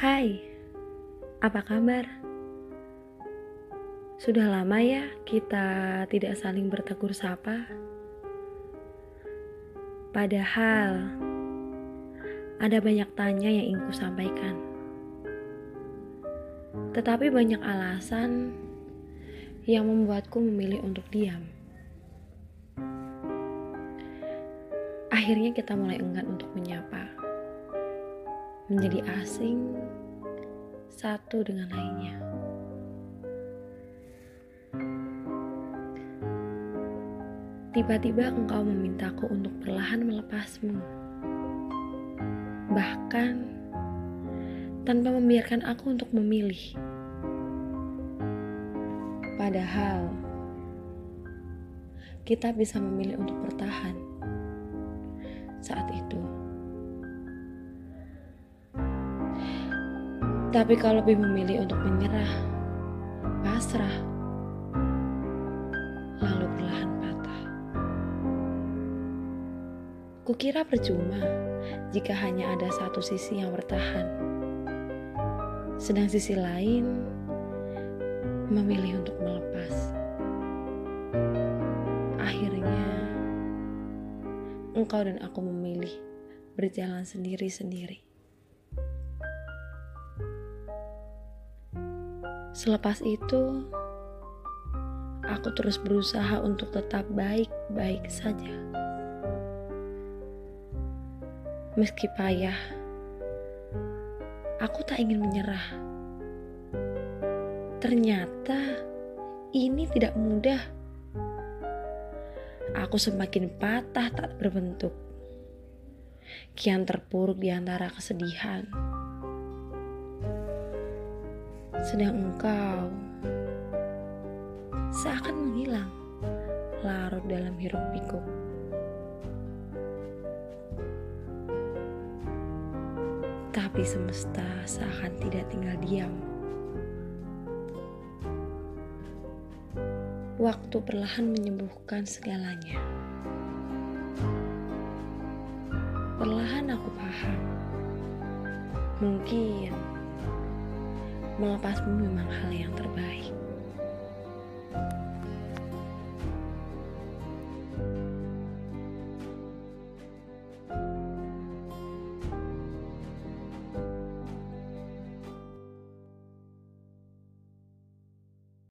Hai, apa kabar? Sudah lama ya kita tidak saling bertegur sapa. Padahal ada banyak tanya yang ingin ku sampaikan. Tetapi banyak alasan yang membuatku memilih untuk diam. Akhirnya kita mulai enggan untuk menyapa. Menjadi asing satu dengan lainnya. Tiba-tiba engkau memintaku untuk perlahan melepasmu. Bahkan tanpa membiarkan aku untuk memilih. Padahal kita bisa memilih untuk bertahan saat itu. Tapi kalau lebih memilih untuk menyerah, pasrah, lalu perlahan patah. Kukira percuma jika hanya ada satu sisi yang bertahan, sedang sisi lain memilih untuk melepas. Akhirnya, engkau dan aku memilih berjalan sendiri-sendiri. Selepas itu, aku terus berusaha untuk tetap baik-baik saja. Meski payah, aku tak ingin menyerah. Ternyata ini tidak mudah. Aku semakin patah tak berbentuk. Kian terpuruk di antara kesedihan sedang engkau seakan menghilang larut dalam hiruk pikuk. Tapi semesta seakan tidak tinggal diam. Waktu perlahan menyembuhkan segalanya. Perlahan aku paham. Mungkin melepasmu memang hal yang terbaik.